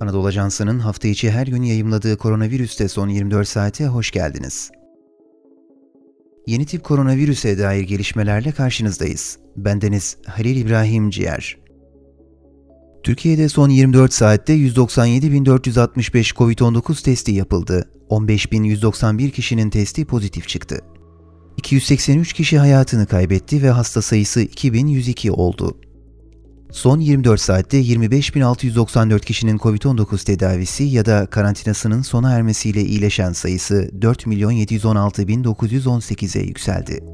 Anadolu Ajansı'nın hafta içi her gün yayımladığı koronavirüste son 24 saate hoş geldiniz. Yeni tip koronavirüse dair gelişmelerle karşınızdayız. Bendeniz Halil İbrahim Ciğer. Türkiye'de son 24 saatte 197.465 COVID-19 testi yapıldı. 15.191 kişinin testi pozitif çıktı. 283 kişi hayatını kaybetti ve hasta sayısı 2102 oldu. Son 24 saatte 25.694 kişinin COVID-19 tedavisi ya da karantinasının sona ermesiyle iyileşen sayısı 4.716.918'e yükseldi.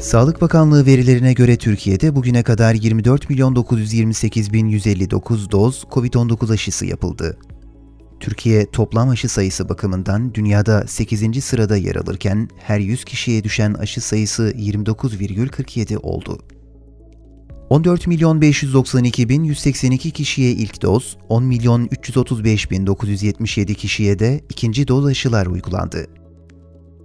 Sağlık Bakanlığı verilerine göre Türkiye'de bugüne kadar 24.928.159 doz COVID-19 aşısı yapıldı. Türkiye toplam aşı sayısı bakımından dünyada 8. sırada yer alırken her 100 kişiye düşen aşı sayısı 29,47 oldu. 14 milyon 592 bin 182 kişiye ilk doz, 10 milyon 335 bin 977 kişiye de ikinci doz aşılar uygulandı.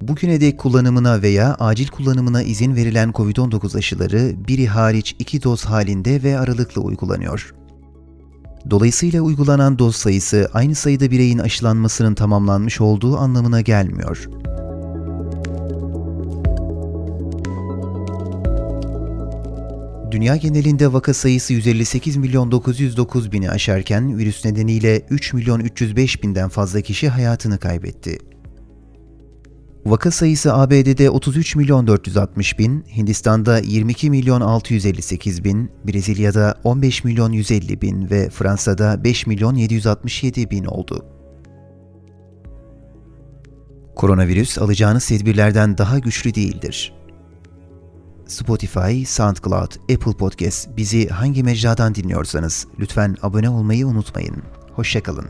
Bugüne dek kullanımına veya acil kullanımına izin verilen COVID-19 aşıları biri hariç iki doz halinde ve aralıklı uygulanıyor. Dolayısıyla uygulanan doz sayısı aynı sayıda bireyin aşılanmasının tamamlanmış olduğu anlamına gelmiyor. Dünya genelinde vaka sayısı 158 milyon 909 bini aşarken virüs nedeniyle 3 milyon 305 binden fazla kişi hayatını kaybetti. Vaka sayısı ABD'de 33 milyon 460 bin, Hindistan'da 22 milyon 658 bin, Brezilya'da 15 milyon 150 bin ve Fransa'da 5 milyon 767 bin oldu. Koronavirüs alacağınız tedbirlerden daha güçlü değildir. Spotify, SoundCloud, Apple Podcast bizi hangi mecradan dinliyorsanız lütfen abone olmayı unutmayın. Hoşçakalın.